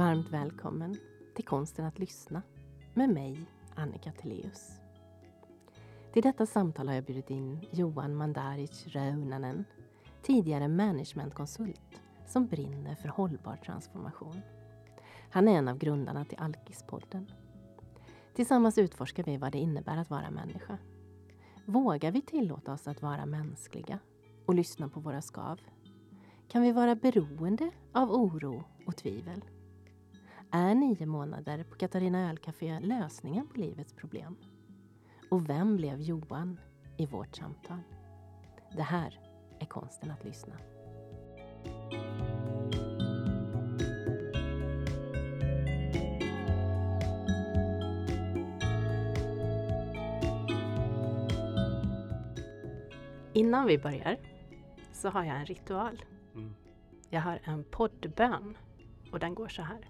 Varmt välkommen till Konsten att lyssna med mig, Annika Teleus. Till detta samtal har jag bjudit in Johan Mandaric Raunanen, tidigare managementkonsult som brinner för hållbar transformation. Han är en av grundarna till Alkispodden. Tillsammans utforskar vi vad det innebär att vara människa. Vågar vi tillåta oss att vara mänskliga och lyssna på våra skav? Kan vi vara beroende av oro och tvivel? Är nio månader på Katarina Ölcafé lösningen på livets problem? Och vem blev Johan i vårt samtal? Det här är konsten att lyssna. Innan vi börjar så har jag en ritual. Mm. Jag har en poddbön och den går så här.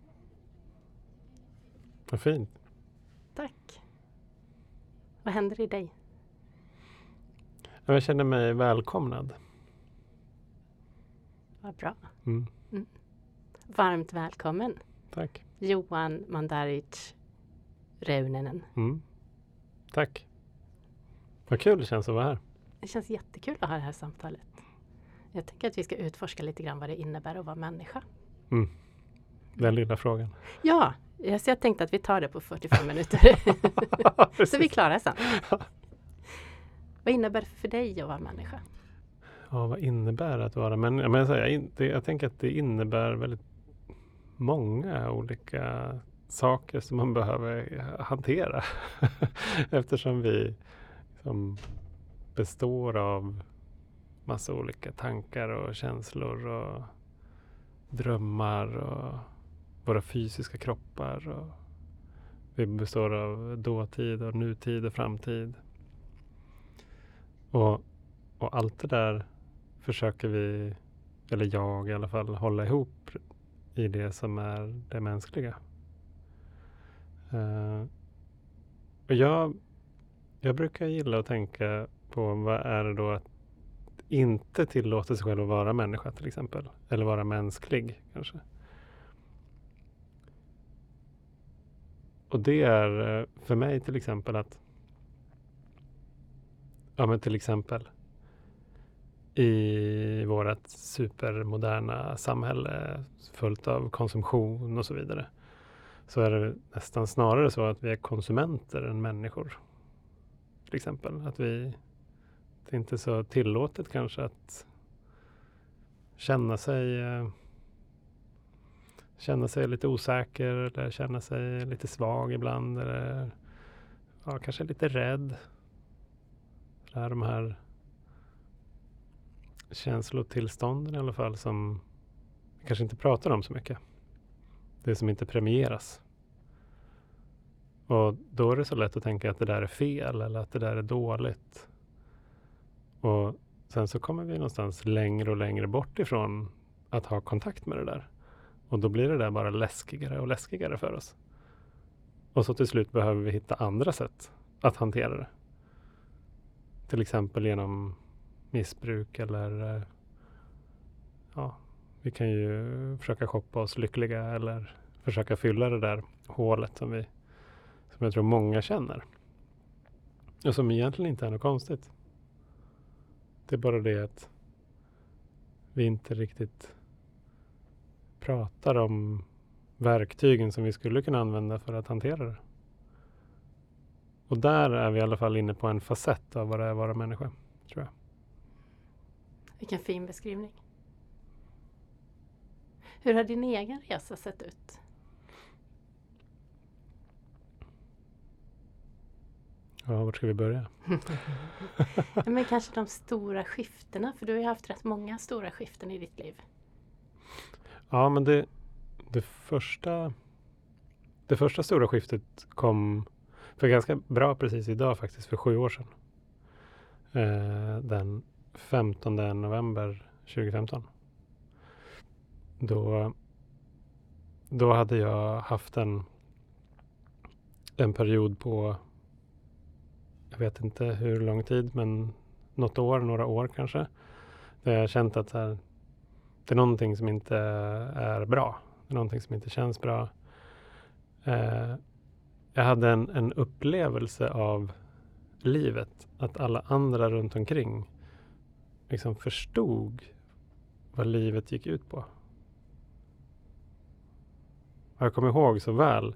Vad fint. Tack. Vad händer i dig? Jag känner mig välkomnad. Vad bra. Mm. Varmt välkommen Tack. Johan Mandaric Reunenen. Mm. Tack. Vad kul det känns att vara här. Det känns jättekul att ha det här samtalet. Jag tänker att vi ska utforska lite grann vad det innebär att vara människa. Mm. Den lilla frågan. Ja, jag- så jag tänkte att vi tar det på 45 minuter. så vi klarar sen. Vad innebär det för dig att vara människa? Ja, vad innebär det att vara människa? Men jag, säger, jag, in- det- jag tänker att det innebär väldigt många olika saker som man behöver hantera. Eftersom vi som består av massa olika tankar och känslor och drömmar och våra fysiska kroppar. Och vi består av dåtid och nutid och framtid. Och, och allt det där försöker vi, eller jag i alla fall, hålla ihop i det som är det mänskliga. Uh, och jag, jag brukar gilla att tänka på vad är det då att inte tillåta sig själv att vara människa till exempel. Eller vara mänsklig kanske. Och det är eh, för mig till exempel att Ja men till exempel i vårt supermoderna samhälle fullt av konsumtion och så vidare. Så är det nästan snarare så att vi är konsumenter än människor. Till exempel att vi det är inte så tillåtet kanske att känna sig eh, känna sig lite osäker eller känna sig lite svag ibland eller ja, kanske lite rädd. Det är de här känslotillstånden i alla fall som vi kanske inte pratar om så mycket. Det som inte premieras. Och då är det så lätt att tänka att det där är fel eller att det där är dåligt. Och sen så kommer vi någonstans längre och längre bort ifrån att ha kontakt med det där. Och då blir det där bara läskigare och läskigare för oss. Och så till slut behöver vi hitta andra sätt att hantera det. Till exempel genom missbruk eller eh, ja, vi kan ju försöka shoppa oss lyckliga eller försöka fylla det där hålet som vi som jag tror många känner. Och som egentligen inte är något konstigt. Det är bara det att vi inte riktigt pratar om verktygen som vi skulle kunna använda för att hantera det. Och där är vi i alla fall inne på en facett av vad det är att vara människa, tror jag. Vilken fin beskrivning. Hur har din egen resa sett ut? Ja, vart ska vi börja? Ja, Men kanske de stora skiftena, för du har ju haft rätt många stora skiften i ditt liv. Ja, men det, det första, det första stora skiftet kom för ganska bra precis idag faktiskt, för sju år sedan. Eh, den 15 november 2015. Då, då hade jag haft en, en period på, jag vet inte hur lång tid, men något år, några år kanske. Där jag känt att här, det är någonting som inte är bra. Det är någonting som inte känns bra. Eh, jag hade en, en upplevelse av livet. Att alla andra runt omkring liksom förstod vad livet gick ut på. Och jag kommer ihåg så väl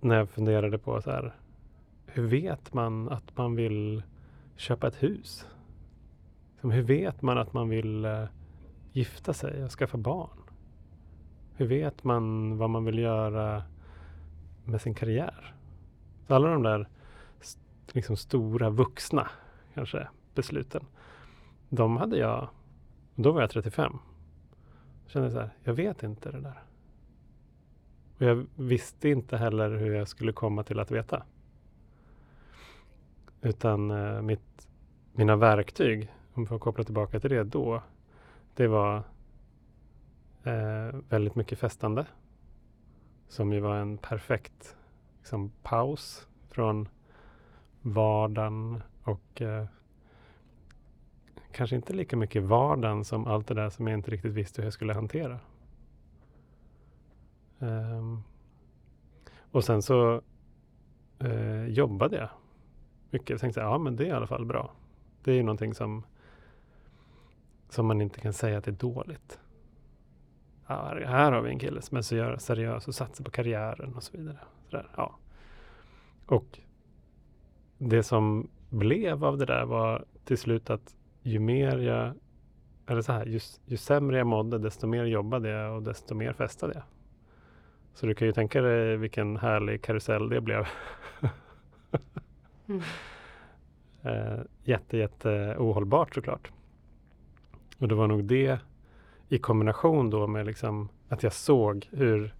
när jag funderade på så här. Hur vet man att man vill köpa ett hus? Som hur vet man att man vill eh, gifta sig och skaffa barn? Hur vet man vad man vill göra med sin karriär? Så alla de där liksom stora vuxna kanske besluten. De hade jag, då var jag 35. Jag kände så här, jag vet inte det där. Och jag visste inte heller hur jag skulle komma till att veta. Utan eh, mitt, mina verktyg, om vi får koppla tillbaka till det då, det var eh, väldigt mycket festande. Som ju var en perfekt liksom, paus från vardagen och eh, kanske inte lika mycket vardagen som allt det där som jag inte riktigt visste hur jag skulle hantera. Um, och sen så eh, jobbade jag mycket. Jag tänkte ja men det är i alla fall bra. Det är ju någonting som, som man inte kan säga att det är dåligt. Ja, här har vi en kille som är så seriös och satsar på karriären och så vidare. Så ja. Och det som blev av det där var till slut att ju mer jag, eller så här, ju, ju sämre jag mådde, desto mer jobbade jag och desto mer festade jag. Så du kan ju tänka dig vilken härlig karusell det blev. mm. eh, jätte, jätte ohållbart såklart. Och det var nog det i kombination då med liksom att jag såg hur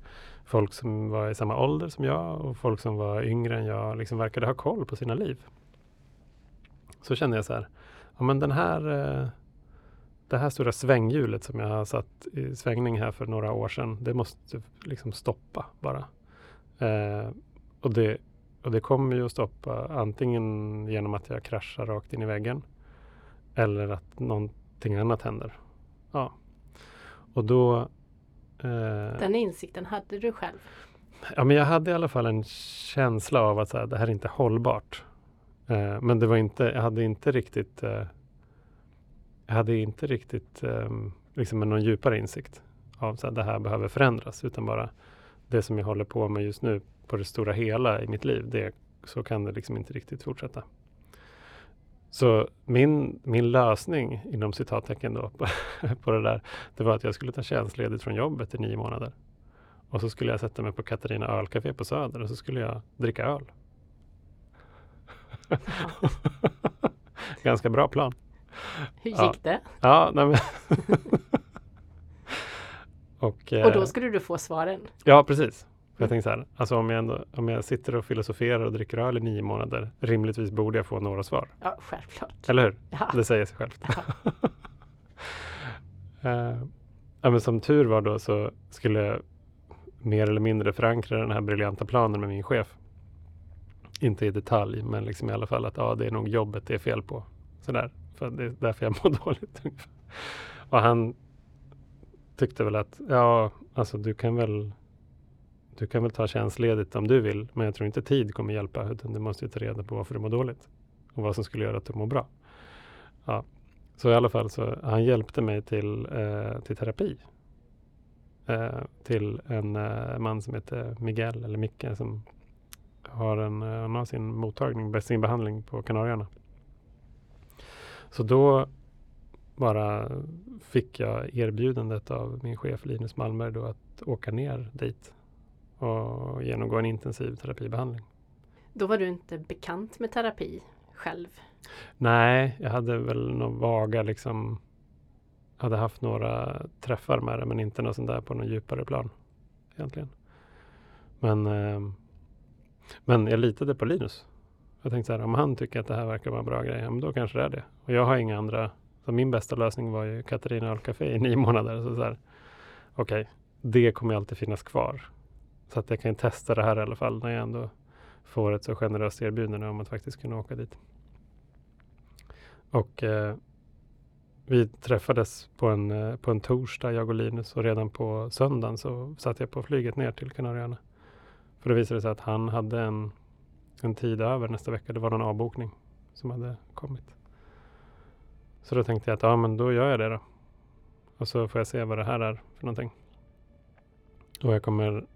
folk som var i samma ålder som jag och folk som var yngre än jag liksom verkade ha koll på sina liv. Så kände jag så här, ja men den här eh, det här stora svänghjulet som jag har satt i svängning här för några år sedan, det måste liksom stoppa bara. Eh, och, det, och det kommer ju att stoppa antingen genom att jag kraschar rakt in i väggen eller att någon någonting annat händer. Ja. Och då Eh, Den insikten hade du själv? Ja, men jag hade i alla fall en känsla av att så här, det här är inte hållbart. Eh, men det var inte, jag hade inte riktigt eh, jag hade inte riktigt eh, liksom någon djupare insikt av att det här behöver förändras utan bara det som jag håller på med just nu på det stora hela i mitt liv. Det, så kan det liksom inte riktigt fortsätta. Så min, min lösning inom citattecken då på, på det där, det var att jag skulle ta tjänstledigt från jobbet i nio månader. Och så skulle jag sätta mig på Katarina ölcafé på Söder och så skulle jag dricka öl. Ganska bra plan. Hur gick ja. det? Ja, nej men och, och då eh, skulle du få svaren? Ja, precis. Jag tänkte så här, alltså om jag, ändå, om jag sitter och filosoferar och dricker öl i nio månader, rimligtvis borde jag få några svar. Ja, självklart. Eller hur? Ja. Det säger sig självt. Ja. uh, ja, men som tur var då så skulle jag mer eller mindre förankra den här briljanta planen med min chef. Inte i detalj, men liksom i alla fall att ja, det är nog jobbet det är fel på. Sådär, för det är därför jag mår dåligt. och han tyckte väl att ja, alltså du kan väl du kan väl ta tjänstledigt om du vill, men jag tror inte tid kommer hjälpa, utan du måste ta reda på varför du mår dåligt och vad som skulle göra att du mår bra. Ja. Så i alla fall så han hjälpte mig till, eh, till terapi. Eh, till en eh, man som heter Miguel, eller Micke, som har, en, eh, han har sin mottagning, sin behandling på Kanarieöarna. Så då bara fick jag erbjudandet av min chef Linus Malmberg då att åka ner dit och genomgå en intensiv terapibehandling. Då var du inte bekant med terapi själv? Nej, jag hade väl några vaga liksom hade haft några träffar med det men inte något sånt där på någon djupare plan egentligen. Men, eh, men jag litade på Linus. Jag tänkte så här, om han tycker att det här verkar vara en bra grej, då kanske det är det. Och jag har inga andra. Så min bästa lösning var ju Katarina Ölcafé i nio månader. Så så här, okej, okay, det kommer alltid finnas kvar. Så att jag kan testa det här i alla fall när jag ändå får ett så generöst erbjudande om att faktiskt kunna åka dit. Och eh, vi träffades på en, eh, på en torsdag, jag och Linus, och redan på söndagen så satt jag på flyget ner till Kanarieöarna. För det visade sig att han hade en, en tid över nästa vecka. Det var någon avbokning som hade kommit. Så då tänkte jag att ja, men då gör jag det då. Och så får jag se vad det här är för någonting. Och jag kommer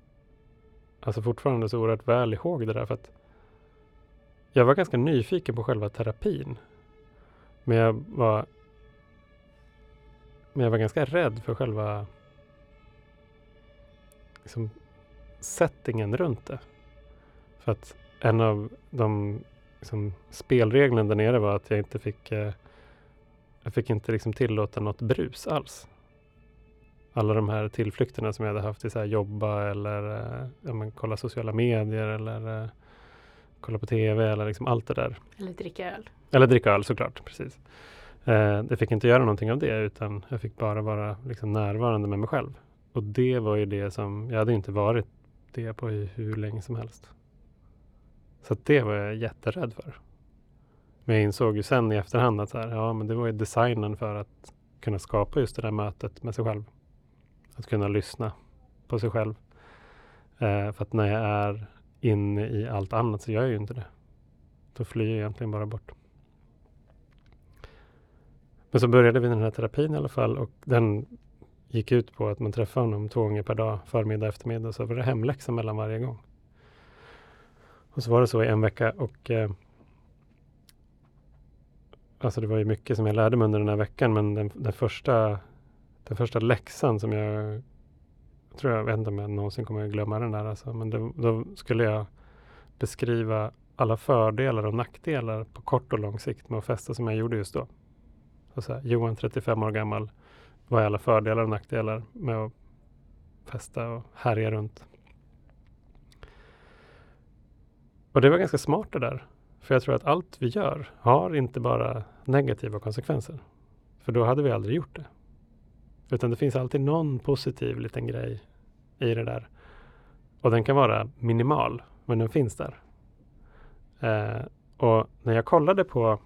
alltså fortfarande så oerhört väl ihåg det där för att jag var ganska nyfiken på själva terapin. Men jag var men jag var ganska rädd för själva liksom, settingen runt det. För att en av de liksom, spelreglerna där nere var att jag inte fick eh, jag fick inte liksom tillåta något brus alls. Alla de här tillflykterna som jag hade haft i så här jobba eller eh, ja, men, kolla sociala medier eller eh, kolla på TV eller liksom allt det där. Eller dricka öl. Eller dricka öl såklart, precis. Eh, jag fick inte göra någonting av det utan jag fick bara vara liksom, närvarande med mig själv. Och det var ju det som, jag hade inte varit det på hur länge som helst. Så det var jag jätterädd för. Men jag insåg ju sen i efterhand att så här, ja, men det var ju designen för att kunna skapa just det där mötet med sig själv. Att kunna lyssna på sig själv. Eh, för att när jag är inne i allt annat så gör jag ju inte det. Då flyr jag egentligen bara bort. Men så började vi den här terapin i alla fall och den gick ut på att man träffade honom två gånger per dag, förmiddag och eftermiddag. Så var det hemläxa mellan varje gång. Och så var det så i en vecka och eh, Alltså det var ju mycket som jag lärde mig under den här veckan men den, den första den första läxan som jag jag tror jag vet inte om jag någonsin kommer att glömma den där alltså, men det, då skulle jag beskriva alla fördelar och nackdelar på kort och lång sikt med att festa som jag gjorde just då. Så här, Johan, 35 år gammal, vad är alla fördelar och nackdelar med att festa och härja runt? Och det var ganska smart det där. För jag tror att allt vi gör har inte bara negativa konsekvenser. För då hade vi aldrig gjort det. Utan det finns alltid någon positiv liten grej i det där. Och den kan vara minimal, men den finns där. Eh, och när jag kollade på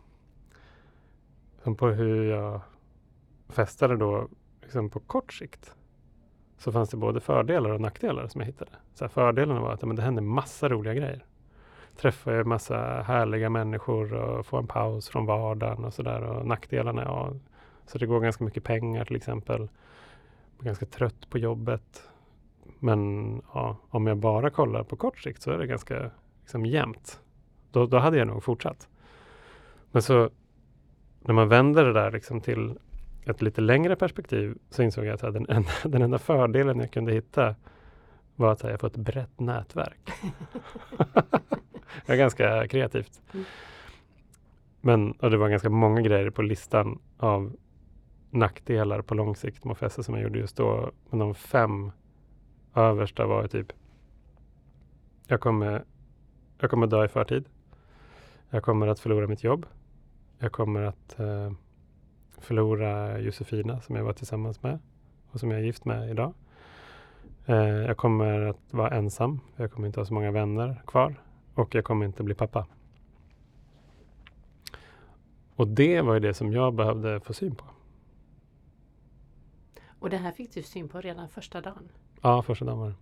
liksom på hur jag festade då liksom på kort sikt så fanns det både fördelar och nackdelar som jag hittade. Så här, fördelarna var att men det hände massa roliga grejer. Träffade massa härliga människor och får en paus från vardagen och sådär. Och nackdelarna, ja, så det går ganska mycket pengar till exempel. Jag är ganska trött på jobbet. Men ja, om jag bara kollar på kort sikt så är det ganska liksom, jämnt. Då, då hade jag nog fortsatt. Men så när man vänder det där liksom till ett lite längre perspektiv så insåg jag att den enda, den enda fördelen jag kunde hitta var att jag får ett brett nätverk. det är ganska kreativt. Mm. Men och det var ganska många grejer på listan av nackdelar på lång sikt med fästa som jag gjorde just då. Men de fem översta var typ jag kommer, jag kommer dö i förtid. Jag kommer att förlora mitt jobb. Jag kommer att eh, förlora Josefina som jag var tillsammans med och som jag är gift med idag. Eh, jag kommer att vara ensam. Jag kommer inte ha så många vänner kvar och jag kommer inte bli pappa. Och det var ju det som jag behövde få syn på. Och det här fick du syn på redan första dagen? Ja, första dagen var det.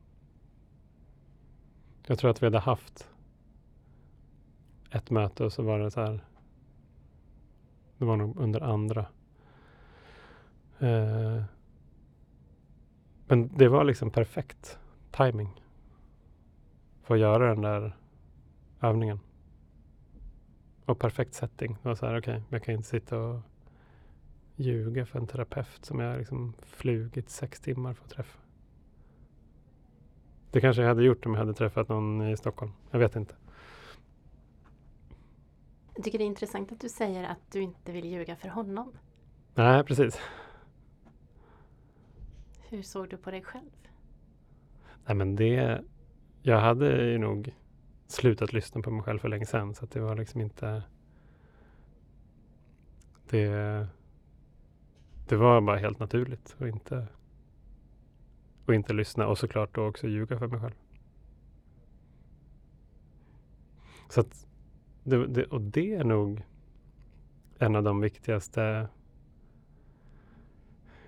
Jag tror att vi hade haft ett möte och så var det så här det var nog under andra. Eh, men det var liksom perfekt timing för att göra den där övningen. Och perfekt setting. Det var så här, okej, okay, jag kan inte sitta och ljuga för en terapeut som jag liksom flugit sex timmar för att träffa. Det kanske jag hade gjort om jag hade träffat någon i Stockholm. Jag vet inte. Jag tycker det är intressant att du säger att du inte vill ljuga för honom. Nej, precis. Hur såg du på dig själv? Nej men det, jag hade ju nog slutat lyssna på mig själv för länge sedan så det var liksom inte det, det var bara helt naturligt att inte, och inte lyssna och såklart då också ljuga för mig själv. Så att det, det, och det är nog en av de viktigaste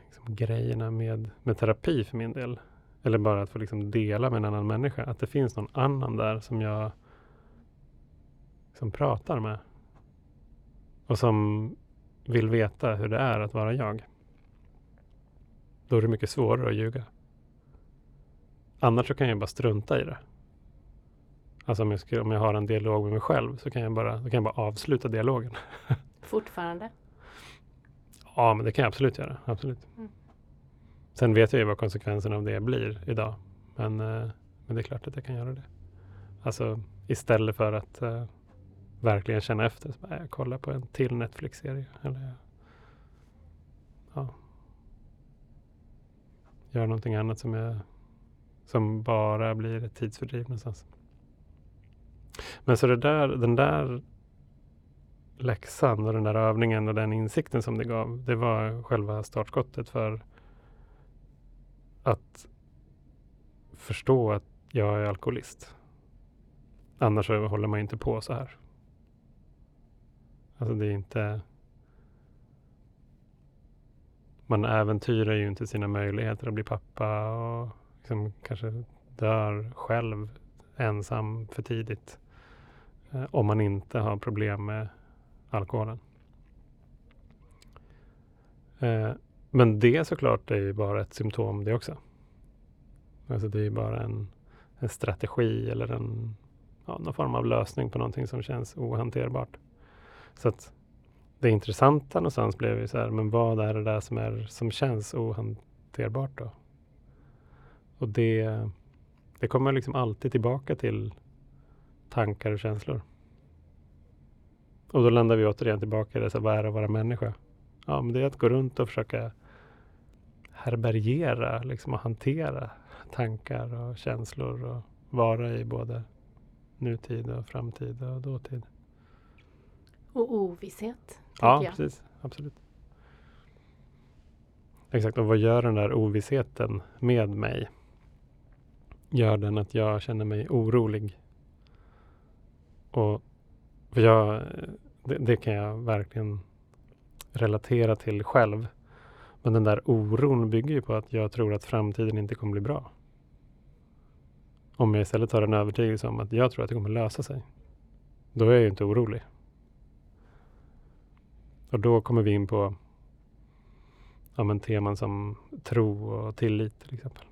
liksom, grejerna med, med terapi för min del. Eller bara att få liksom dela med en annan människa. Att det finns någon annan där som jag som pratar med. Och som vill veta hur det är att vara jag. Då är det mycket svårare att ljuga. Annars så kan jag bara strunta i det. Alltså om jag, ska, om jag har en dialog med mig själv så kan jag bara, kan jag bara avsluta dialogen. Fortfarande? Ja, men det kan jag absolut göra. Absolut. Mm. Sen vet jag ju vad konsekvenserna av det blir idag. Men, eh, men det är klart att jag kan göra det. Alltså istället för att uh, verkligen känna efter. Så bara, jag kollar på en till Netflix-serie. Eller ja, gör någonting annat som, jag, som bara blir ett tidsfördriv någonstans. Men så det där, den där läxan och den där övningen och den insikten som det gav, det var själva startskottet för att förstå att jag är alkoholist. Annars håller man inte på så här. Alltså det är inte... Man äventyrar ju inte sina möjligheter att bli pappa och liksom kanske dör själv ensam för tidigt. Eh, om man inte har problem med alkoholen. Eh, men det såklart är ju bara ett symptom det också. Alltså det är ju bara en, en strategi eller en, ja, någon form av lösning på någonting som känns ohanterbart. Så att det intressanta någonstans blev ju så här, men vad är det där som, är, som känns ohanterbart då? Och det, det kommer liksom alltid tillbaka till tankar och känslor. Och då landar vi återigen tillbaka i det, så vad är det att vara människa? Ja, men det är att gå runt och försöka härbärgera liksom, och hantera tankar och känslor och vara i både nutid och framtid och dåtid. Och ovisshet. Ja, jag. precis. Absolut. Exakt, och vad gör den där ovissheten med mig? Gör den att jag känner mig orolig? Och för jag, det, det, kan jag verkligen relatera till själv. Men den där oron bygger ju på att jag tror att framtiden inte kommer bli bra. Om jag istället har en övertygelse om att jag tror att det kommer lösa sig. Då är jag ju inte orolig. Och då kommer vi in på ja, men teman som tro och tillit till exempel.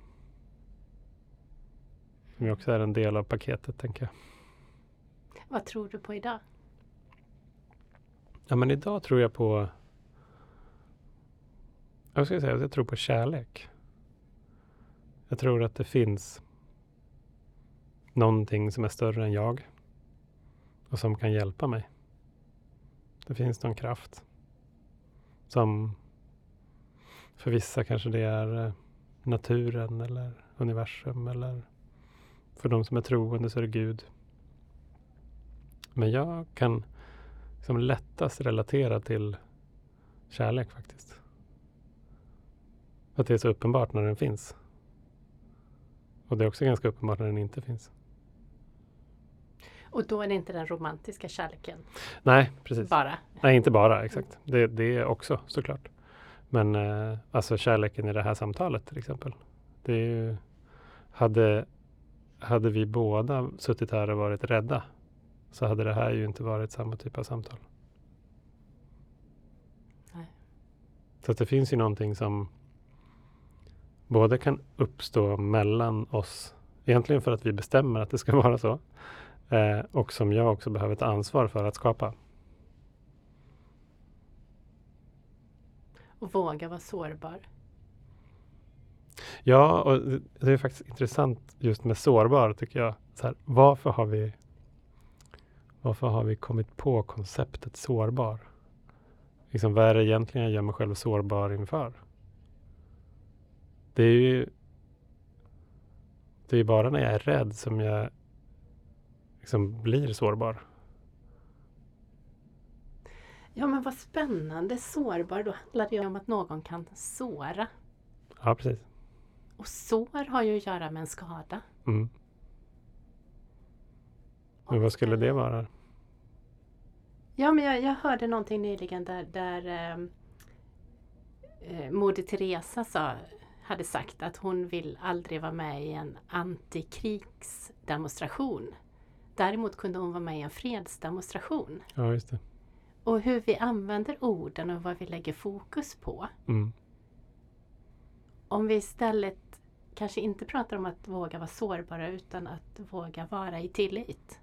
Som ju också är en del av paketet, tänker jag. Vad tror du på idag? Ja, men idag tror jag på... Jag ska säga att jag tror på kärlek. Jag tror att det finns någonting som är större än jag och som kan hjälpa mig. Det finns någon kraft som för vissa kanske det är eh, naturen eller universum eller för de som är troende så är det Gud. Men jag kan liksom lättast relatera till kärlek faktiskt. Att det är så uppenbart när den finns. Och det är också ganska uppenbart när den inte finns. Och då är det inte den romantiska kärleken? Nej, precis. Bara? Nej, inte bara exakt. Det, det är också såklart. Men eh, alltså kärleken i det här samtalet till exempel. Det är ju, hade, hade vi båda suttit här och varit rädda så hade det här ju inte varit samma typ av samtal. Nej. Så det finns ju någonting som både kan uppstå mellan oss, egentligen för att vi bestämmer att det ska vara så, eh, och som jag också behöver ta ansvar för att skapa. Och våga vara sårbar. Ja, och det är faktiskt intressant just med sårbar tycker jag. Så här, varför, har vi, varför har vi kommit på konceptet sårbar? Liksom, vad är det egentligen jag gör mig själv sårbar inför? det är ju det är bara när jag är rädd som jag liksom blir sårbar. Ja men vad spännande. Sårbar, då handlar det ju om att någon kan såra. Ja, precis. Och sår har ju att göra med en skada. Mm. Men vad skulle det vara? Ja men jag, jag hörde någonting nyligen där, där eh, eh, Moder Teresa sa, hade sagt att hon vill aldrig vara med i en antikrigsdemonstration. Däremot kunde hon vara med i en fredsdemonstration. Ja, just det. Och hur vi använder orden och vad vi lägger fokus på. Mm. Om vi istället kanske inte pratar om att våga vara sårbara utan att våga vara i tillit.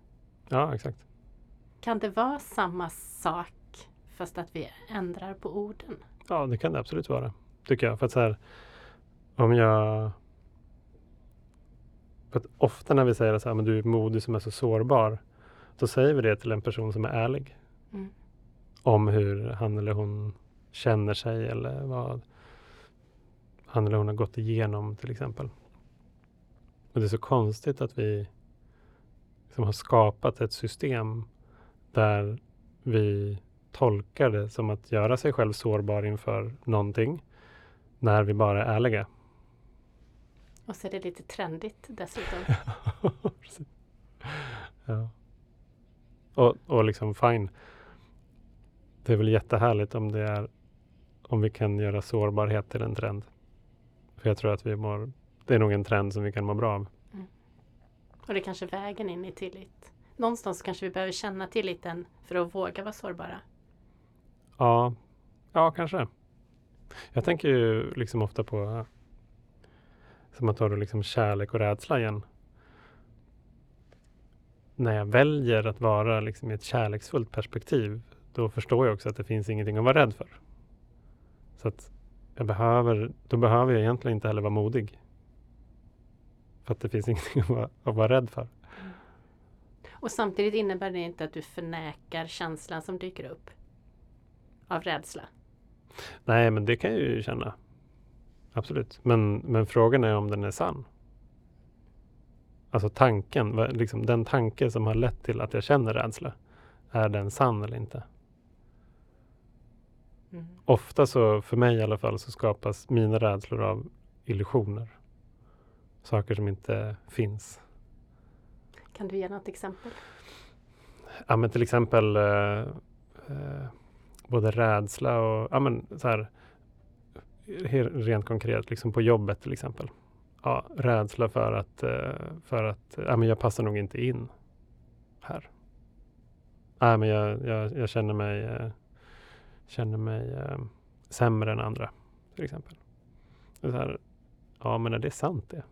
Ja, exakt. Kan det vara samma sak fast att vi ändrar på orden? Ja, det kan det absolut vara. Tycker jag. För att så här, om jag... För att ofta när vi säger men du är modig som är så sårbar. Så säger vi det till en person som är ärlig. Mm. Om hur han eller hon känner sig eller vad han eller hon har gått igenom till exempel. Och det är så konstigt att vi liksom har skapat ett system där vi tolkar det som att göra sig själv sårbar inför någonting när vi bara är ärliga. Och så är det lite trendigt dessutom. Ja. Och, och liksom fine. Det är väl jättehärligt om det är om vi kan göra sårbarhet till en trend. För jag tror att vi mår, det är nog en trend som vi kan må bra av. Och det är kanske vägen in i tillit. Någonstans kanske vi behöver känna tilliten för att våga vara sårbara. Ja, ja kanske. Jag tänker ju liksom ofta på som man tar då liksom kärlek och rädsla igen. När jag väljer att vara liksom i ett kärleksfullt perspektiv, då förstår jag också att det finns ingenting att vara rädd för. Så att jag behöver, då behöver jag egentligen inte heller vara modig. För att det finns ingenting att vara, att vara rädd för. Och samtidigt innebär det inte att du förnekar känslan som dyker upp av rädsla. Nej, men det kan jag ju känna. Absolut. Men, men frågan är om den är sann. Alltså tanken, liksom den tanke som har lett till att jag känner rädsla. Är den sann eller inte? Mm. Ofta så, för mig i alla fall, så skapas mina rädslor av illusioner. Saker som inte finns. Kan du ge något exempel? Ja, men till exempel eh, eh, både rädsla och ja, men så här, rent konkret, liksom på jobbet till exempel. Ja, rädsla för att, eh, för att ja, men jag passar nog inte in här. Ja, men jag, jag, jag känner mig, eh, känner mig eh, sämre än andra, till exempel. Så här, ja, men är det sant det?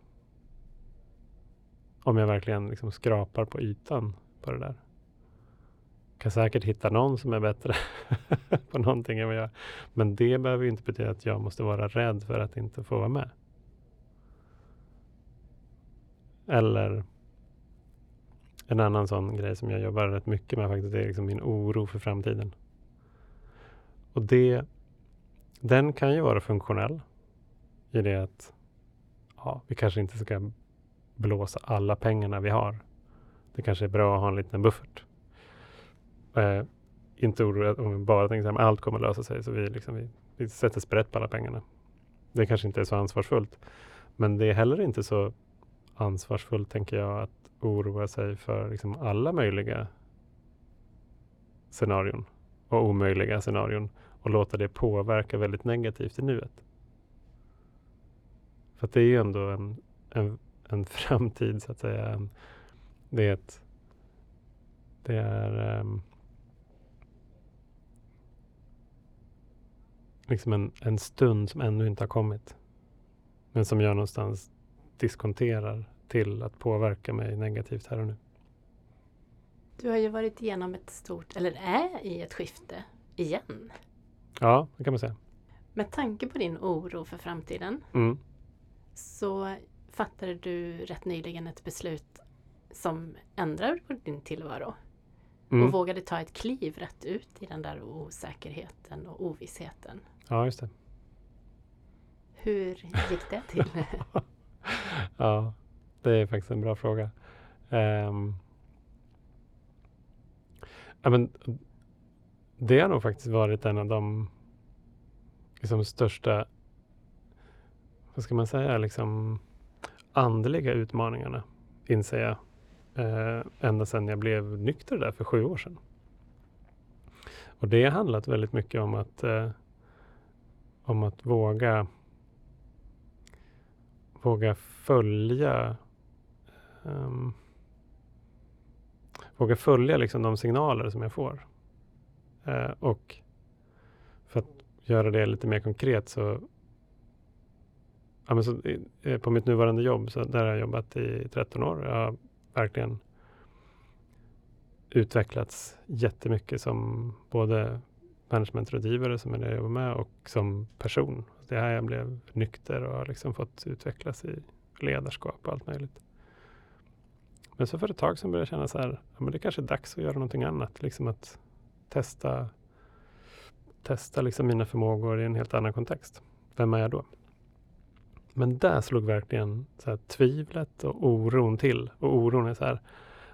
Om jag verkligen liksom skrapar på ytan på det där. Kan säkert hitta någon som är bättre på någonting än vad jag är. Men det behöver ju inte betyda att jag måste vara rädd för att inte få vara med. Eller en annan sån grej som jag jobbar rätt mycket med faktiskt, det är liksom min oro för framtiden. Och det, den kan ju vara funktionell i det att ja, vi kanske inte ska blåsa alla pengarna vi har. Det kanske är bra att ha en liten buffert. Eh, inte oroa om vi bara tänker att allt kommer att lösa sig så vi, liksom, vi, vi sätter sprätt på alla pengarna. Det kanske inte är så ansvarsfullt. Men det är heller inte så ansvarsfullt tänker jag att oroa sig för liksom, alla möjliga scenarion och omöjliga scenarion och låta det påverka väldigt negativt i nuet. För att det är ju ändå en, en, en framtid så att säga. Det är ett det är um, liksom en, en stund som ännu inte har kommit. Men som jag någonstans diskonterar till att påverka mig negativt här och nu. Du har ju varit igenom ett stort, eller är i ett skifte igen. Ja, det kan man säga. Med tanke på din oro för framtiden Mm. så fattade du rätt nyligen ett beslut som ändrar på din tillvaro. Mm. Och vågade ta ett kliv rätt ut i den där osäkerheten och ovissheten. Ja, just det. Hur gick det till? ja, det är faktiskt en bra fråga. Um, ja, men, det har nog faktiskt varit en av de liksom, största, vad ska man säga, liksom andliga utmaningarna, inser jag, eh, ända sedan jag blev nykter där för sju år sedan. Och det har handlat väldigt mycket om att, eh, om att våga våga följa um, våga följa liksom de signaler som jag får. Uh, och för att göra det lite mer konkret så, ja, men så eh, på mitt nuvarande jobb, så där har jag jobbat i 13 år. Jag har verkligen utvecklats jättemycket som både managementrådgivare som är det jag jobbar med och som person. Det är här jag blev nykter och har liksom fått utvecklas i ledarskap och allt möjligt. Men så för ett tag sedan började jag känna så här, ja, men det kanske är dags att göra någonting annat. Liksom att testa, testa liksom mina förmågor i en helt annan kontext. Vem är jag då? Men där slog verkligen så här, tvivlet och oron till. Och oron är så här,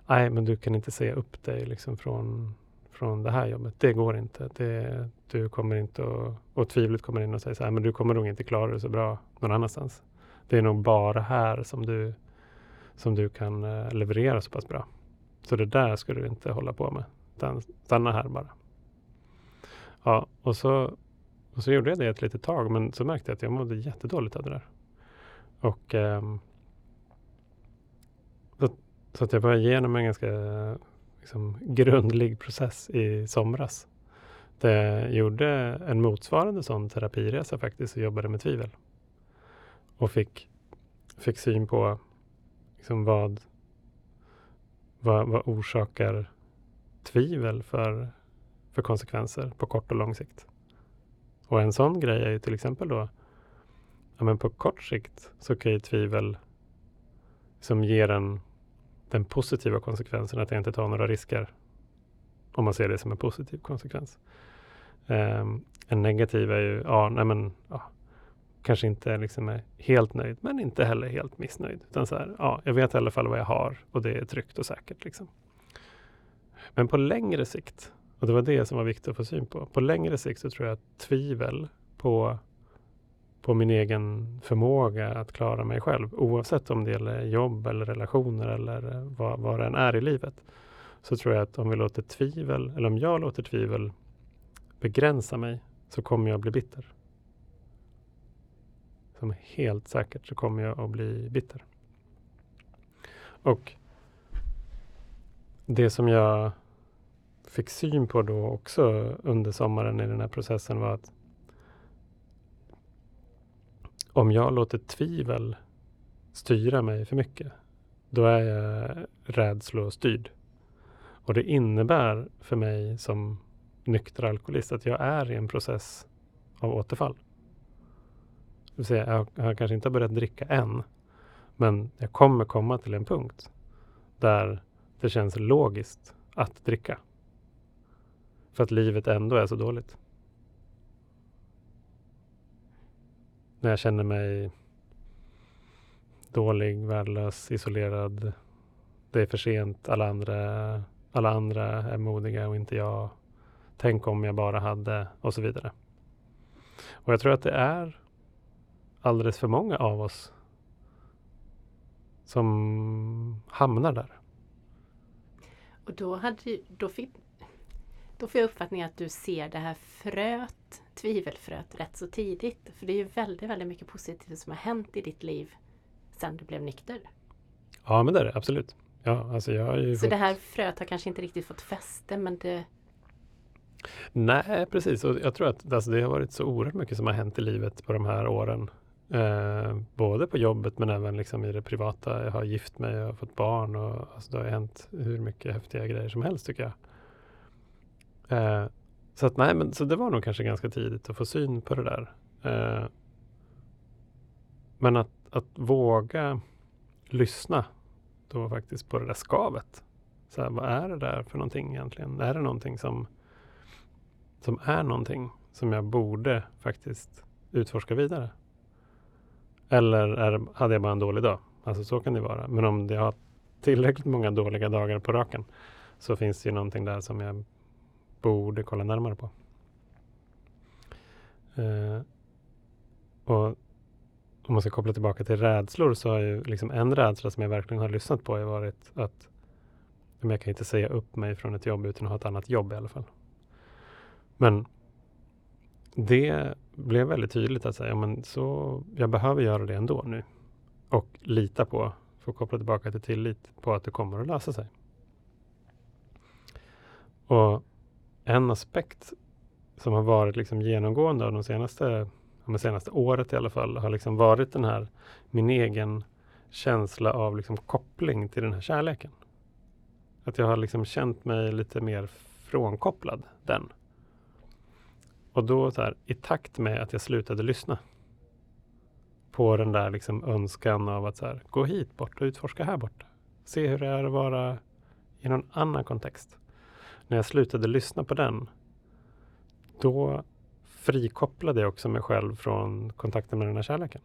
nej men du kan inte säga upp dig liksom från från det här jobbet. Det går inte. Det, du kommer inte att, och tvivlet kommer in och säger så här, men du kommer nog inte klara det så bra någon annanstans. Det är nog bara här som du, som du kan eh, leverera så pass bra. Så det där ska du inte hålla på med. Stanna här bara. Ja, och så, och så gjorde jag det ett litet tag, men så märkte jag att jag mådde jättedåligt av det där. Och eh, så, så, att jag var igenom en ganska liksom, grundlig process i somras. Det jag gjorde en motsvarande sån terapiresa faktiskt och jobbade med tvivel. Och fick, fick syn på liksom vad, vad, vad orsakar tvivel för, för konsekvenser på kort och lång sikt. Och en sån grej är ju till exempel då, ja men på kort sikt så kan ju tvivel som ger en den positiva konsekvensen att jag inte tar några risker. Om man ser det som en positiv konsekvens. Um, en negativ är ju, ja, nej men, ja, kanske inte liksom är helt nöjd, men inte heller helt missnöjd. Utan så här, ja, jag vet i alla fall vad jag har och det är tryggt och säkert. Liksom. Men på längre sikt, och det var det som var viktigt att få syn på. På längre sikt så tror jag att tvivel på på min egen förmåga att klara mig själv, oavsett om det gäller jobb eller relationer eller eh, vad, vad det än är i livet. Så tror jag att om vi låter tvivel, eller om jag låter tvivel begränsa mig, så kommer jag bli bitter. Som helt säkert så kommer jag att bli bitter. Och det som jag fick syn på då också under sommaren i den här processen var att om jag låter tvivel styra mig för mycket, då är jag rädslostyrd. Och det innebär för mig som nykter alkoholist att jag är i en process av återfall. Det vill säga, jag har kanske inte börjat dricka än, men jag kommer komma till en punkt där det känns logiskt att dricka. För att livet ändå är så dåligt. När jag känner mig dålig, värdelös, isolerad. Det är för sent, alla andra, alla andra är modiga och inte jag. Tänk om jag bara hade och så vidare. Och jag tror att det är alldeles för många av oss som hamnar där. Och då, hade, då, då får jag uppfattningen att du ser det här fröet tvivelfröet rätt så tidigt. För det är ju väldigt, väldigt mycket positivt som har hänt i ditt liv sedan du blev nykter. Ja, men det är det absolut. Ja, alltså jag har Så fått... det här fröet har kanske inte riktigt fått fäste, men det... Nej, precis. Och jag tror att alltså, det har varit så oerhört mycket som har hänt i livet på de här åren. Eh, både på jobbet men även liksom i det privata. Jag har gift mig, jag har fått barn och alltså, det har hänt hur mycket häftiga grejer som helst tycker jag. Eh, så, att, nej, men, så det var nog kanske ganska tidigt att få syn på det där. Eh, men att, att våga lyssna då faktiskt på det där skavet. Så här, vad är det där för någonting egentligen? Är det någonting som, som är någonting som jag borde faktiskt utforska vidare? Eller är, hade jag bara en dålig dag? Alltså så kan det vara. Men om jag har tillräckligt många dåliga dagar på raken så finns det ju någonting där som jag borde kolla närmare på. Eh, och om man ska koppla tillbaka till rädslor så har ju liksom en rädsla som jag verkligen har lyssnat på har varit att jag kan inte säga upp mig från ett jobb utan att ha ett annat jobb i alla fall. Men det blev väldigt tydligt att säga, men så jag behöver göra det ändå nu. Och lita på, för att koppla tillbaka till tillit, på att det kommer att lösa sig. Och en aspekt som har varit liksom genomgående av de senaste, de senaste året i alla fall, har liksom varit den här, min egen känsla av liksom koppling till den här kärleken. Att jag har liksom känt mig lite mer frånkopplad den. Och då så här, i takt med att jag slutade lyssna på den där liksom önskan av att så här, gå hit bort och utforska här borta. Se hur det är att vara i någon annan kontext. När jag slutade lyssna på den, då frikopplade jag också mig själv från kontakten med den här kärleken.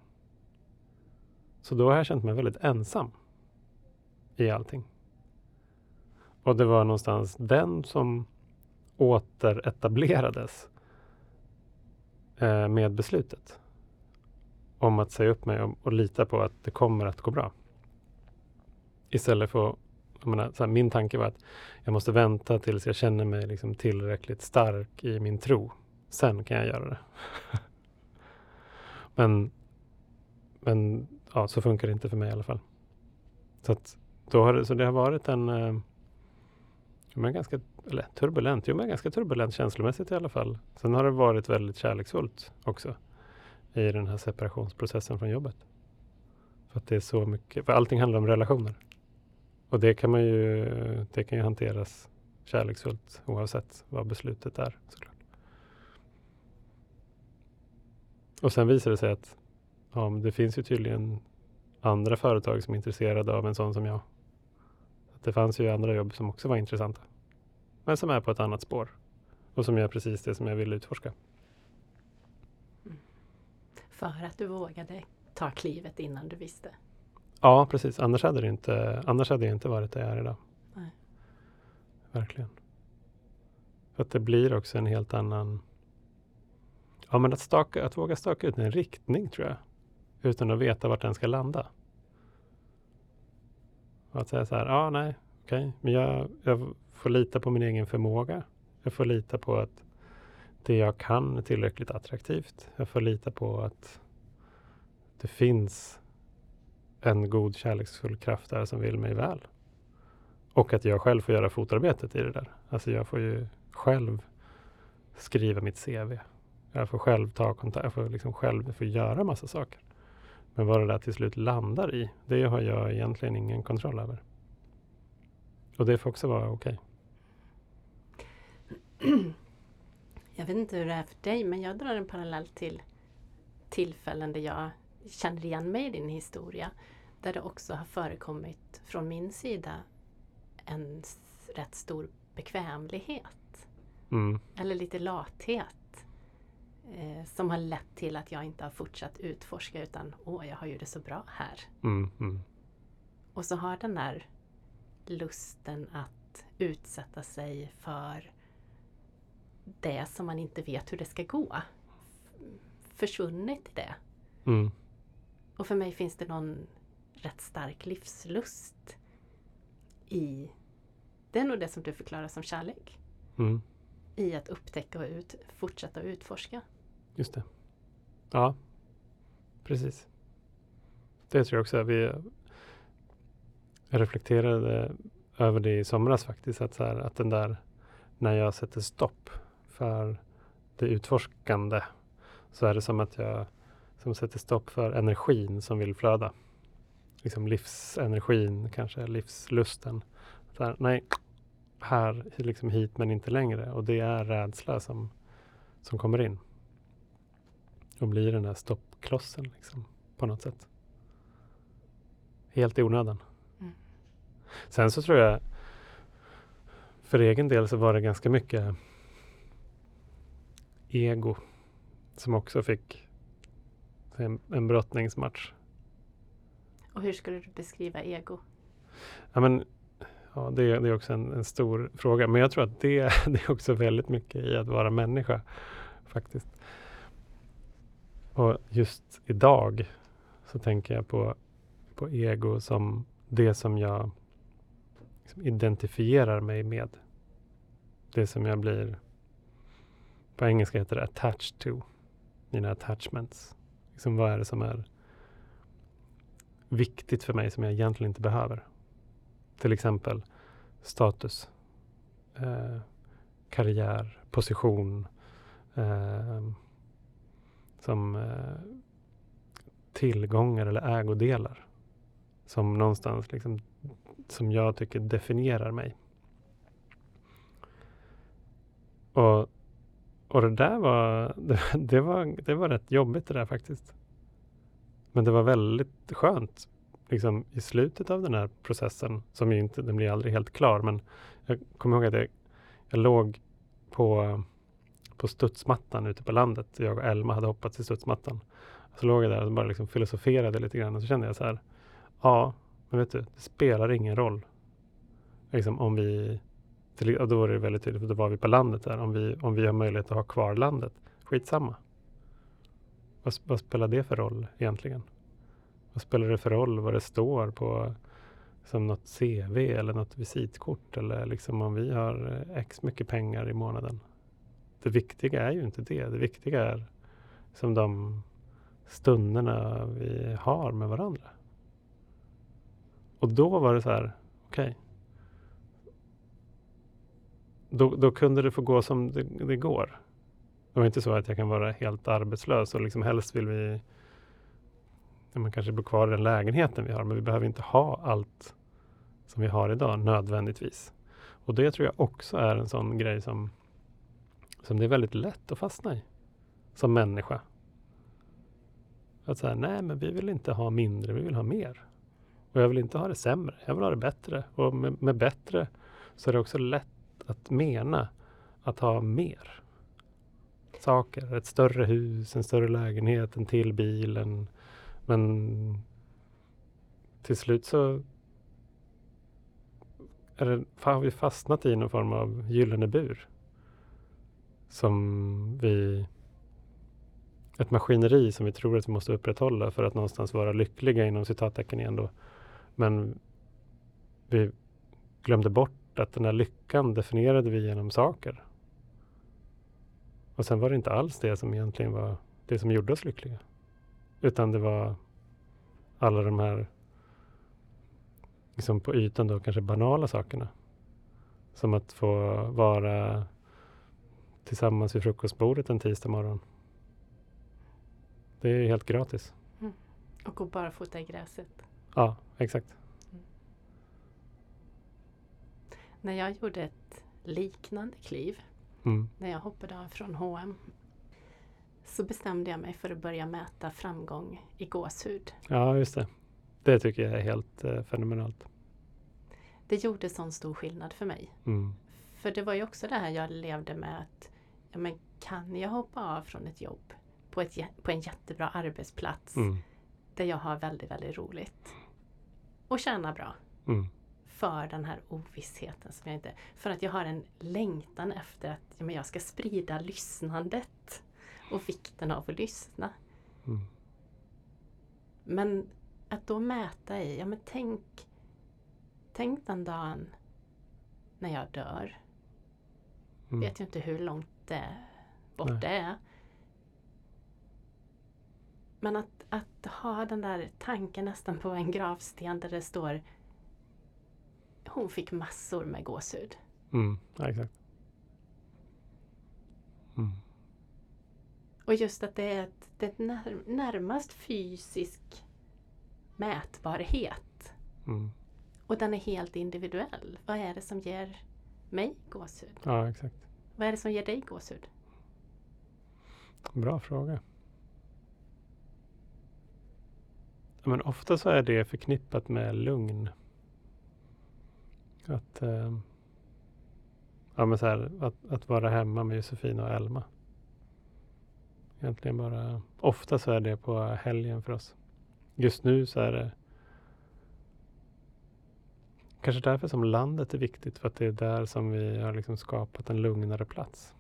Så då har jag känt mig väldigt ensam i allting. Och det var någonstans den som återetablerades eh, med beslutet om att säga upp mig och, och, lita på att det kommer att gå bra. Istället för att menar, här, min tanke var att jag måste vänta tills jag känner mig liksom tillräckligt stark i min tro. Sen kan jag göra det. men men ja, så funkar det inte för mig i alla fall. Så, att, då har det, så det har varit en eh, men ganska eller turbulent, jo men ganska turbulent känslomässigt i alla fall. Sen har det varit väldigt kärleksfullt också i den här separationsprocessen från jobbet. För att det är så mycket, för allting handlar om relationer. Och det kan man ju, det kan ju hanteras kärleksfullt oavsett vad beslutet är såklart. Och sen visar det sig att ja, det finns ju tydligen andra företag som är intresserade av en sån som jag. Det fanns ju andra jobb som också var intressanta. Men som är på ett annat spår. Och som gör precis det som jag vill utforska. Mm. För att du vågade ta klivet innan du visste? Ja, precis. Annars hade, det inte, annars hade jag inte varit där jag är idag. Nej. Verkligen. För att det blir också en helt annan... Ja, men att, staka, att våga staka ut en riktning tror jag. Utan att veta vart den ska landa. Och att säga så här, ja nej, okej, okay, men jag, jag får lita på min egen förmåga. Jag får lita på att det jag kan är tillräckligt attraktivt. Jag får lita på att det finns en god kärleksfull kraft där som vill mig väl. Och att jag själv får göra fotarbetet i det där. Alltså jag får ju själv skriva mitt CV. Jag får själv ta kontakt, jag får liksom själv jag får göra massa saker. Men vad det där till slut landar i, det har jag egentligen ingen kontroll över. Och det får också vara okej. Okay. Jag vet inte hur det är för dig, men jag drar en parallell till tillfällen där jag känner igen mig i din historia. Där det också har förekommit från min sida en rätt stor bekvämlighet. Mm. Eller lite lathet. Eh, som har lett till att jag inte har fortsatt utforska utan åh, jag har ju det så bra här. Mm, mm. Och så har den där lusten att utsätta sig för det som man inte vet hur det ska gå försvunnit i det. Mm. Och för mig finns det någon rätt stark livslust i det är nog det som du förklarar som kärlek. Mm. I att upptäcka och ut, fortsätta utforska. Just det. Ja, precis. Det tror jag också. Vi reflekterade över det i somras faktiskt. Att, så här, att den där, när jag sätter stopp för det utforskande så är det som att jag som sätter stopp för energin som vill flöda. Liksom livsenergin, kanske livslusten. Här, nej, här, liksom hit men inte längre. Och det är rädsla som, som kommer in. Och blir den där stoppklossen liksom, på något sätt. Helt i onödan. Mm. Sen så tror jag, för egen del så var det ganska mycket ego som också fick en, en brottningsmatch. Och hur skulle du beskriva ego? Ja, men, ja, det, det är också en, en, stor fråga. Men jag tror att det, det är också väldigt mycket i att vara människa. Faktiskt. Och just idag så tänker jag på, på ego som det som jag liksom identifierar mig med. Det som jag blir, på engelska heter det attached to, mina attachments. Liksom vad är det som är viktigt för mig som jag egentligen inte behöver? Till exempel status, eh, karriär, position, eh, som eh, tillgångar eller ägodelar. Som någonstans liksom, som jag tycker definierar mig. Och, och det där var det, det, var, det var rätt jobbigt det där faktiskt. Men det var väldigt skönt liksom, i slutet av den här processen, som ju inte, den blir aldrig helt klar, men jag kommer ihåg att jag, jag låg på, på studsmattan ute på landet. Jag och Elma hade hoppat i studsmattan. Så låg jag där och bara liksom filosoferade lite grann och så kände jag så här, ja, men vet du, det spelar ingen roll. Liksom om vi, och då var det väldigt tydligt, för då var vi på landet där, om vi, om vi har möjlighet att ha kvar landet, skitsamma. Vad, vad spelar det för roll egentligen? Vad spelar det för roll vad det står på som något CV eller något visitkort eller liksom om vi har eh, x mycket pengar i månaden. Det viktiga är ju inte det. Det viktiga är som de stunderna vi har med varandra. Och då var det så här, okej. Okay. Då, då kunde det få gå som det, det, går. Det var inte så att jag kan vara helt arbetslös och liksom helst vill vi man kanske bo kvar i den lägenheten vi har, men vi behöver inte ha allt som vi har idag nödvändigtvis. Och det tror jag också är en sån grej som, som det är väldigt lätt att fastna i som människa. Att säga, nej men vi vill inte ha mindre, vi vill ha mer. Och jag vill inte ha det sämre, jag vill ha det bättre. Och med, med bättre så är det också lätt att mena att ha mer saker. Ett större hus, en större lägenhet, en till bil, en, men till slut så är det, har vi fastnat i någon form av gyllene bur. Som vi... Ett maskineri som vi tror att vi måste upprätthålla för att någonstans vara lyckliga inom citattecken igen då. Men vi glömde bort att den här lyckan definierade vi genom saker. Och sen var det inte alls det som egentligen var det som gjorde oss lyckliga. Utan det var alla de här liksom på ytan då kanske banala sakerna. Som att få vara tillsammans vid frukostbordet en tisdag morgon. Det är helt gratis. Mm. Och gå barfota i gräset. Ja, exakt. Mm. När jag gjorde ett liknande kliv, mm. när jag hoppade av från H&M så bestämde jag mig för att börja mäta framgång i gåshud. Ja, just det. Det tycker jag är helt eh, fenomenalt. Det gjorde sån stor skillnad för mig. Mm. För det var ju också det här jag levde med att ja, men kan jag hoppa av från ett jobb på, ett, på en jättebra arbetsplats mm. där jag har väldigt, väldigt roligt och tjäna bra. Mm. För den här ovissheten som jag inte... För att jag har en längtan efter att ja, men jag ska sprida lyssnandet och vikten av att lyssna. Mm. Men att då mäta i, ja men tänk, tänk den dagen när jag dör. Mm. Vet ju inte hur långt det, bort Nej. det är. Men att, att ha den där tanken nästan på en gravsten där det står Hon fick massor med gåshud. Mm, ja, exakt. Mm. Och just att det är ett, det är ett när, närmast fysisk mätbarhet. Mm. Och den är helt individuell. Vad är det som ger mig gåshud? Ja, exakt. Vad är det som ger dig gåshud? Bra fråga. Men ofta så är det förknippat med lugn. Att, eh, ja, men så här, att, att vara hemma med Josefina och Elma Egentligen bara, ofta så är det på helgen för oss. Just nu så är det kanske därför som landet är viktigt, för att det är där som vi har liksom skapat en lugnare plats.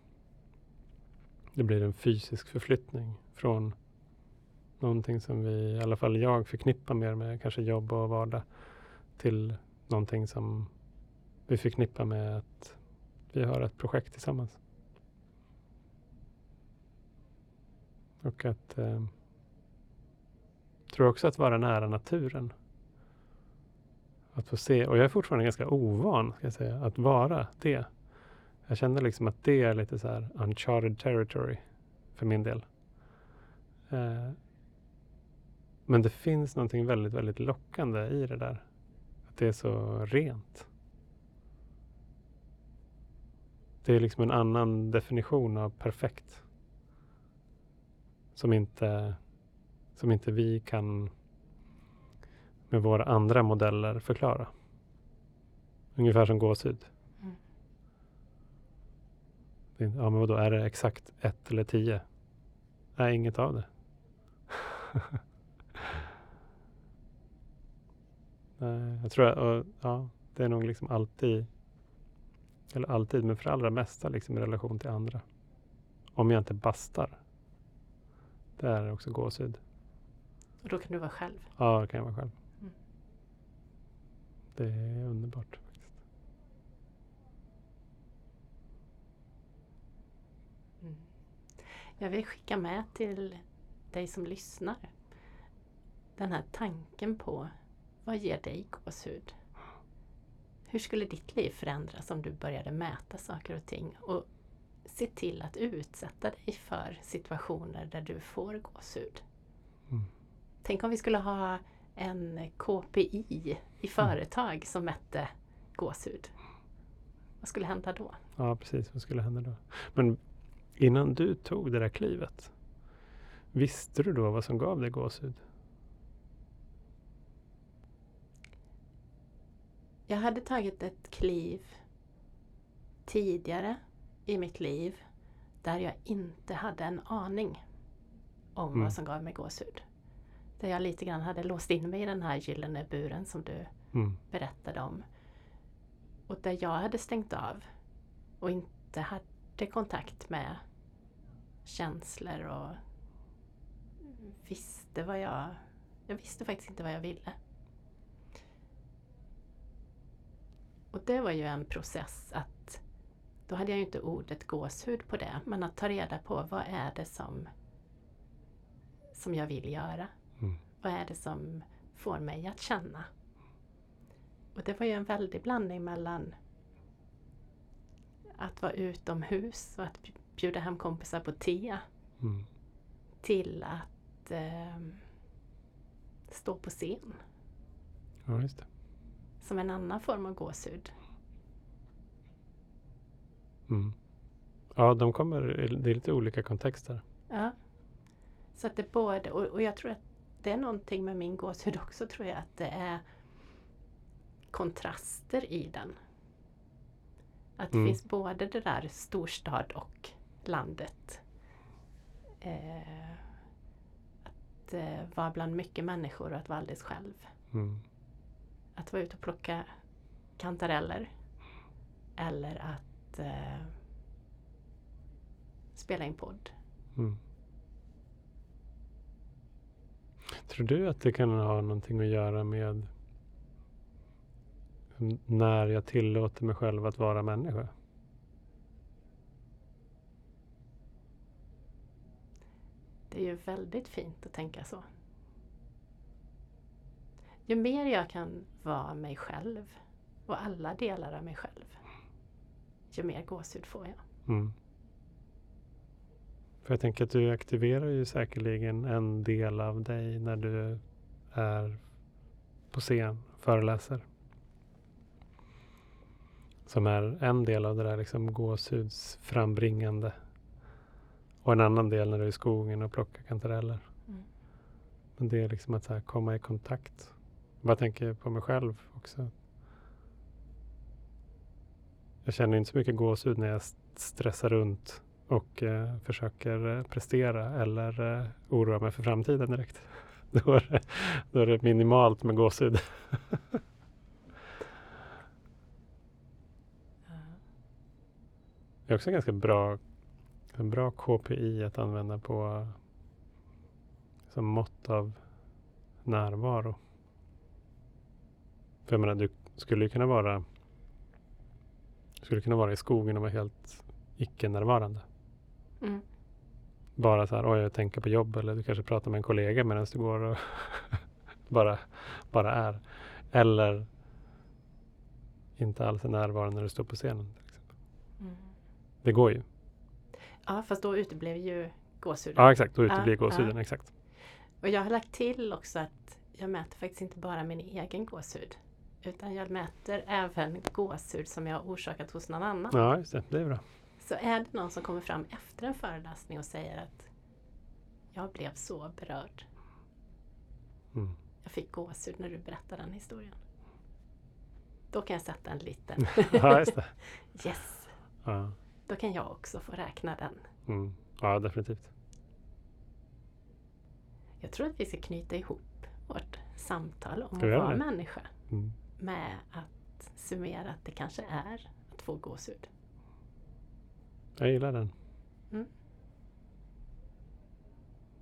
Det blir en fysisk förflyttning från någonting som vi, i alla fall jag, förknippar mer med kanske jobb och vardag till någonting som vi förknippar med att vi har ett projekt tillsammans. Och att eh, tror också att vara nära naturen. Att få se, och jag är fortfarande ganska ovan ska jag säga, att vara det. Jag känner liksom att det är lite så här uncharted territory för min del. Eh, men det finns någonting väldigt, väldigt lockande i det där. Att det är så rent. Det är liksom en annan definition av perfekt. Som inte, som inte vi kan med våra andra modeller förklara. Ungefär som gåshud. Mm. Ja, men vadå, är det exakt ett eller tio? Nej, inget av det. Nej, jag tror att ja, det är nog liksom alltid, eller alltid, men för allra mesta liksom i relation till andra. Om jag inte bastar. Det är också gåshud. Och då kan du vara själv? Ja, då kan jag vara själv. Mm. Det är underbart. faktiskt. Mm. Jag vill skicka med till dig som lyssnar den här tanken på vad ger dig gåshud? Hur skulle ditt liv förändras om du började mäta saker och ting och se till att utsätta dig för situationer där du får gåshud? Mm. Tänk om vi skulle ha en KPI i mm. företag mm. som mätte gåshud. Vad skulle hända då? Ja, precis. Vad skulle hända då? Men innan du tog det där klivet, visste du då vad som gav dig gåshud? Jag hade tagit ett kliv tidigare i mitt liv där jag inte hade en aning om mm. vad som gav mig gåshud. Där jag lite grann hade låst in mig i den här gyllene buren som du mm. berättade om. Och där jag hade stängt av och inte hade kontakt med känslor och visste vad jag... Jag visste faktiskt inte vad jag ville. Och det var ju en process att då hade jag ju inte ordet gåshud på det, men att ta reda på vad är det som, som jag vill göra? Mm. Vad är det som får mig att känna? Och det var ju en väldig blandning mellan att vara utomhus och att bjuda hem kompisar på te mm. till att eh, stå på scen. Ja, just det som en annan form av gåshud. Mm. Ja, de kommer, det är lite olika kontexter. Ja. Så att det både, och, och jag tror att det är någonting med min gåshud också tror jag att det är kontraster i den. Att det mm. finns både det där storstad och landet. Eh, att eh, vara bland mycket människor och att vara alldeles själv. Mm att vara ute och plocka kantareller. Eller att eh, spela in podd. Mm. Tror du att det kan ha någonting att göra med när jag tillåter mig själv att vara människa? Det är ju väldigt fint att tänka så ju mer jag kan vara mig själv och alla delar av mig själv, ju mer gåshud får jag. Mm. För jag tänker att du aktiverar ju säkerligen en del av dig när du är på scen, föreläser. Som är en del av det där liksom gåshudsframbringande. Och en annan del när du är i skogen och plockar kantareller. Mm. Men det är liksom att så komma i kontakt bara tänker på mig själv också. Jag känner inte så mycket gåshud när jag stressar runt och eh, försöker eh, prestera eller eh, oroa mig för framtiden direkt. Då är det, då är det minimalt med gåshud. Det är också ganska bra, en bra KPI att använda på som mått av närvaro. För jag menar, du skulle ju kunna vara skulle kunna vara i skogen och vara helt icke-närvarande. Mm. Bara så här, oj, jag tänker på jobb eller du kanske pratar med en kollega medan du går och bara, bara är. Eller inte alls är närvarande när du står på scenen. Till exempel. Mm. Det går ju. Ja, fast då uteblev ju gåshuden. Ja, exakt. Då uteblir Ja, gåshuden. ja. Exakt. Och jag har lagt till också att jag mäter faktiskt inte bara min egen gåshud. Utan jag mäter även gåshud som jag har orsakat hos någon annan. Ja, just det. Det är bra. Så är det någon som kommer fram efter en föreläsning och säger att jag blev så berörd. Mm. Jag fick gåshud när du berättade den historien. Då kan jag sätta en liten Ja, just det. yes. Ja, Då kan jag också få räkna den. mm. ja definitivt. Jag tror att vi ska knyta ihop vårt samtal om att vara människa Mm. Med att summera att det kanske är att få gåshud. Jag gillar den. Mm.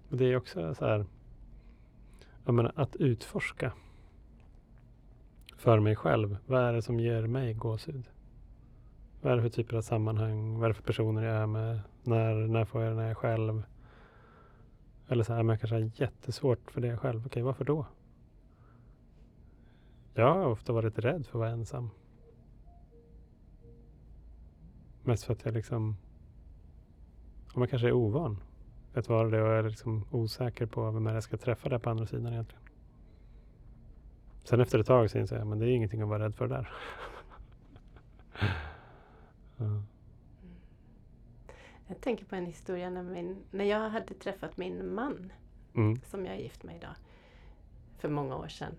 Det är också så här, jag menar, att utforska för mig själv. Vad är det som ger mig gåshud? Vad är det för typer av sammanhang? Vad är det för personer jag är med? När, när får jag det när jag är själv? Eller så här, men jag kanske har jättesvårt för det själv. Okej, varför då? Jag har ofta varit rädd för att vara ensam. Mest för att jag liksom om jag kanske är ovan att vara det och är liksom osäker på vem jag ska träffa där på andra sidan egentligen. Sen efter ett tag så inser jag men det är ingenting att vara rädd för där. ja. Jag tänker på en historia när, min, när jag hade träffat min man mm. som jag är gift med idag för många år sedan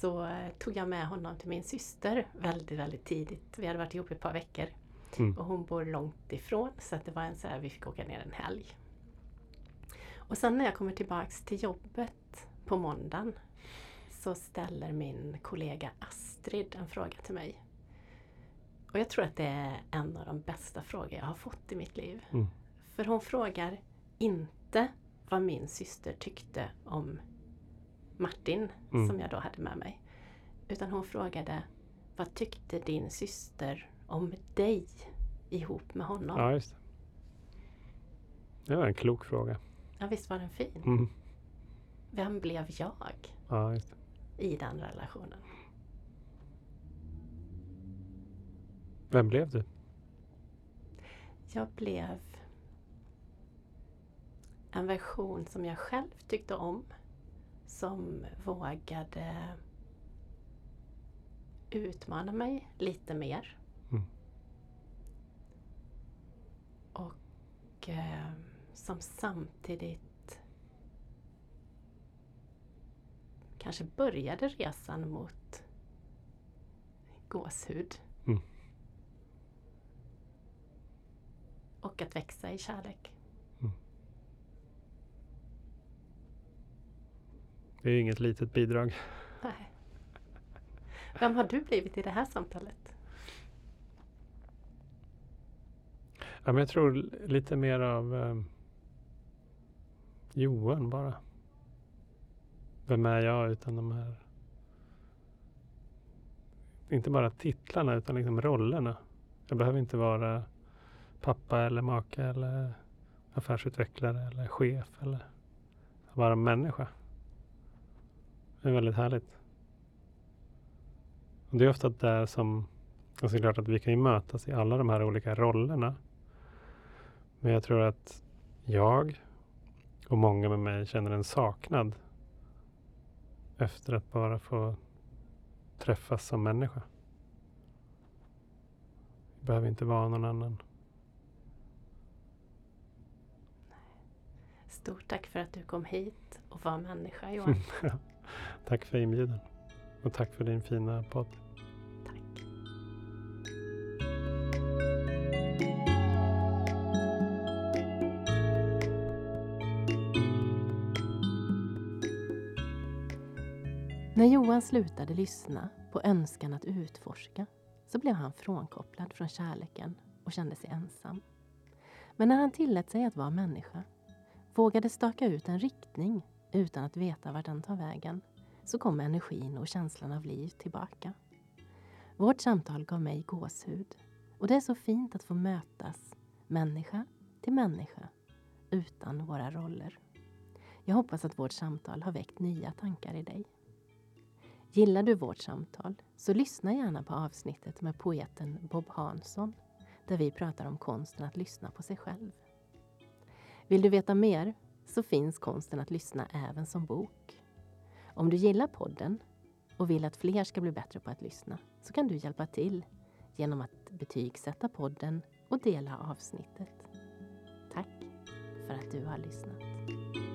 så eh, tog jag med honom till min syster väldigt, väldigt tidigt. Vi hade varit ihop ett par veckor Mm. och hon bor långt ifrån så att det var en så här, vi fick åka ner en helg. Och sen när jag kommer tillbaks till jobbet på måndagen så ställer min kollega Astrid en fråga till mig. Och jag tror att det är en av de bästa frågor jag har fått i mitt liv. Mm. För hon frågar inte vad min syster tyckte om Martin Mm. som jag då hade med mig. Utan hon frågade Vad tyckte din syster om dig ihop med honom? ja, just det. Det var en klok fråga. Ja, visst var den fin? Mm. Vem blev jag Ja, just det. i den relationen? Vem blev du? Jag blev en version som jag själv tyckte om. Som vågade utmana mig lite mer. Mm. Och eh, som samtidigt kanske började resan mot gåshud. Mm. Och att växa i kärlek. Det är inget litet bidrag. Nej. Vem har du blivit i det här samtalet? Ja, men jag tror lite mer av eh, Johan bara. Vem är jag utan de här inte bara titlarna utan liksom rollerna. Jag behöver inte vara pappa eller maka eller affärsutvecklare eller chef eller vara människa. Det är väldigt härligt. Och det är ofta där som, alltså det är klart att vi kan ju mötas i alla de här olika rollerna. Men jag tror att jag och många med mig känner en saknad efter att bara få träffas som människa. Vi behöver inte vara någon annan. Stort tack för att du kom hit och var människa Johan. Tack för inbjudan och tack för din fina podd. Tack. När Johan slutade lyssna på önskan att utforska så blev han frånkopplad från kärleken och kände sig ensam. Men när han tillät sig att vara människa vågade staka ut en riktning utan att veta vart den tar vägen så kom energin och känslan av liv tillbaka. Vårt samtal gav mig gåshud och det är så fint att få mötas, människa till människa, utan våra roller. Jag hoppas att vårt samtal har väckt nya tankar i dig. Gillar du vårt samtal så lyssna gärna på avsnittet med poeten Bob Hansson där vi pratar om konsten att lyssna på sig själv. Vill du veta mer så finns konsten att lyssna även som bok. Om du gillar podden och vill att fler ska bli bättre på att lyssna så kan du hjälpa till genom att betygsätta podden och dela avsnittet. Tack för att du har lyssnat.